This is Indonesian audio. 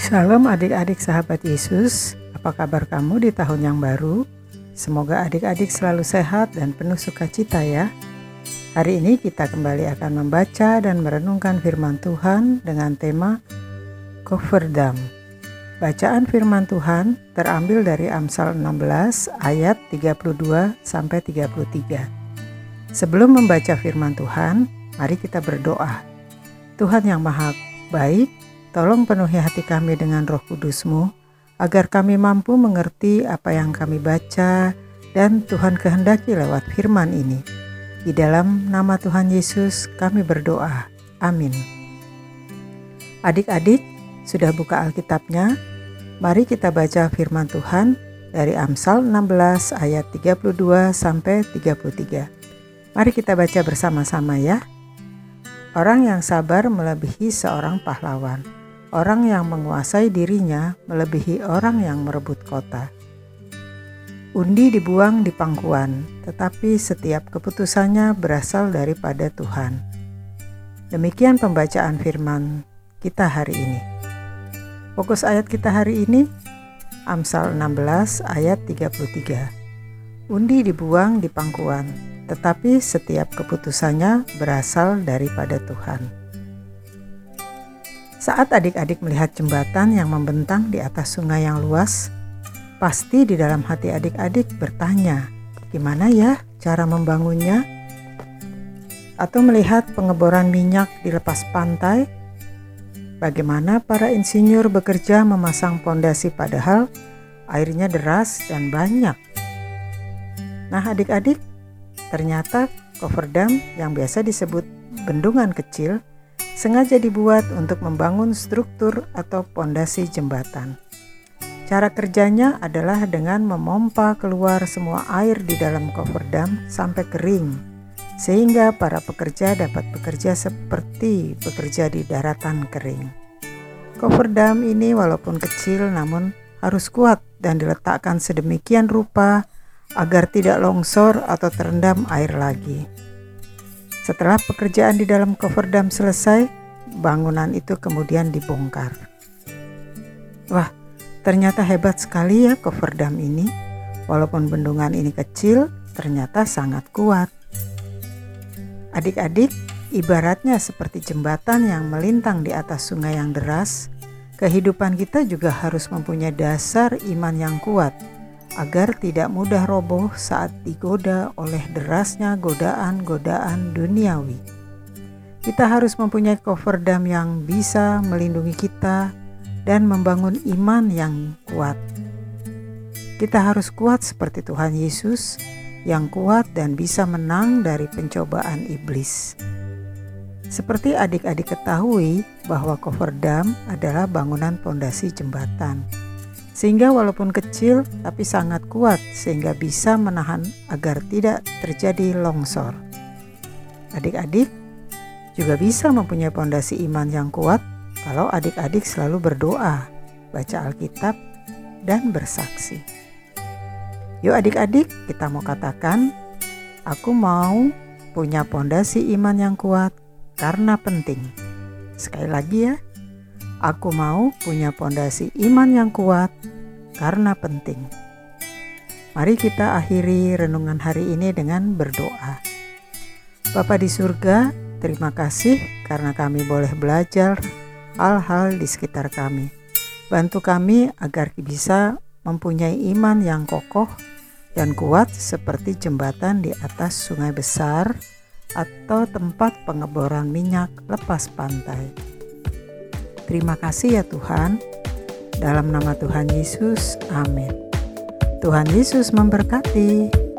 Shalom adik-adik sahabat Yesus, apa kabar kamu di tahun yang baru? Semoga adik-adik selalu sehat dan penuh sukacita ya. Hari ini kita kembali akan membaca dan merenungkan firman Tuhan dengan tema Koferdam. Bacaan firman Tuhan terambil dari Amsal 16 ayat 32 sampai 33. Sebelum membaca firman Tuhan, mari kita berdoa. Tuhan yang Maha Baik, Tolong penuhi hati kami dengan roh kudusmu, agar kami mampu mengerti apa yang kami baca dan Tuhan kehendaki lewat firman ini. Di dalam nama Tuhan Yesus kami berdoa. Amin. Adik-adik, sudah buka Alkitabnya? Mari kita baca firman Tuhan dari Amsal 16 ayat 32 sampai 33. Mari kita baca bersama-sama ya. Orang yang sabar melebihi seorang pahlawan Orang yang menguasai dirinya melebihi orang yang merebut kota. Undi dibuang di pangkuan, tetapi setiap keputusannya berasal daripada Tuhan. Demikian pembacaan firman kita hari ini. Fokus ayat kita hari ini Amsal 16 ayat 33. Undi dibuang di pangkuan, tetapi setiap keputusannya berasal daripada Tuhan. Saat adik-adik melihat jembatan yang membentang di atas sungai yang luas, pasti di dalam hati adik-adik bertanya, gimana ya cara membangunnya? Atau melihat pengeboran minyak di lepas pantai, bagaimana para insinyur bekerja memasang pondasi padahal airnya deras dan banyak. Nah adik-adik, ternyata cover dam yang biasa disebut bendungan kecil sengaja dibuat untuk membangun struktur atau pondasi jembatan. Cara kerjanya adalah dengan memompa keluar semua air di dalam cover dam sampai kering, sehingga para pekerja dapat bekerja seperti bekerja di daratan kering. Cover dam ini walaupun kecil namun harus kuat dan diletakkan sedemikian rupa agar tidak longsor atau terendam air lagi. Setelah pekerjaan di dalam cover dam selesai, bangunan itu kemudian dibongkar. Wah, ternyata hebat sekali ya cover dam ini. Walaupun bendungan ini kecil, ternyata sangat kuat. Adik-adik, ibaratnya seperti jembatan yang melintang di atas sungai yang deras, kehidupan kita juga harus mempunyai dasar iman yang kuat agar tidak mudah roboh saat digoda oleh derasnya godaan-godaan duniawi. Kita harus mempunyai cover dam yang bisa melindungi kita dan membangun iman yang kuat. Kita harus kuat seperti Tuhan Yesus yang kuat dan bisa menang dari pencobaan iblis. Seperti adik-adik ketahui bahwa cover dam adalah bangunan pondasi jembatan sehingga walaupun kecil tapi sangat kuat sehingga bisa menahan agar tidak terjadi longsor. Adik-adik juga bisa mempunyai pondasi iman yang kuat kalau adik-adik selalu berdoa, baca Alkitab, dan bersaksi. Yuk adik-adik, kita mau katakan, aku mau punya pondasi iman yang kuat karena penting. Sekali lagi ya, Aku mau punya pondasi iman yang kuat karena penting. Mari kita akhiri renungan hari ini dengan berdoa. Bapa di surga, terima kasih karena kami boleh belajar hal-hal di sekitar kami. Bantu kami agar bisa mempunyai iman yang kokoh dan kuat seperti jembatan di atas sungai besar atau tempat pengeboran minyak lepas pantai. Terima kasih ya Tuhan. Dalam nama Tuhan Yesus, amin. Tuhan Yesus memberkati.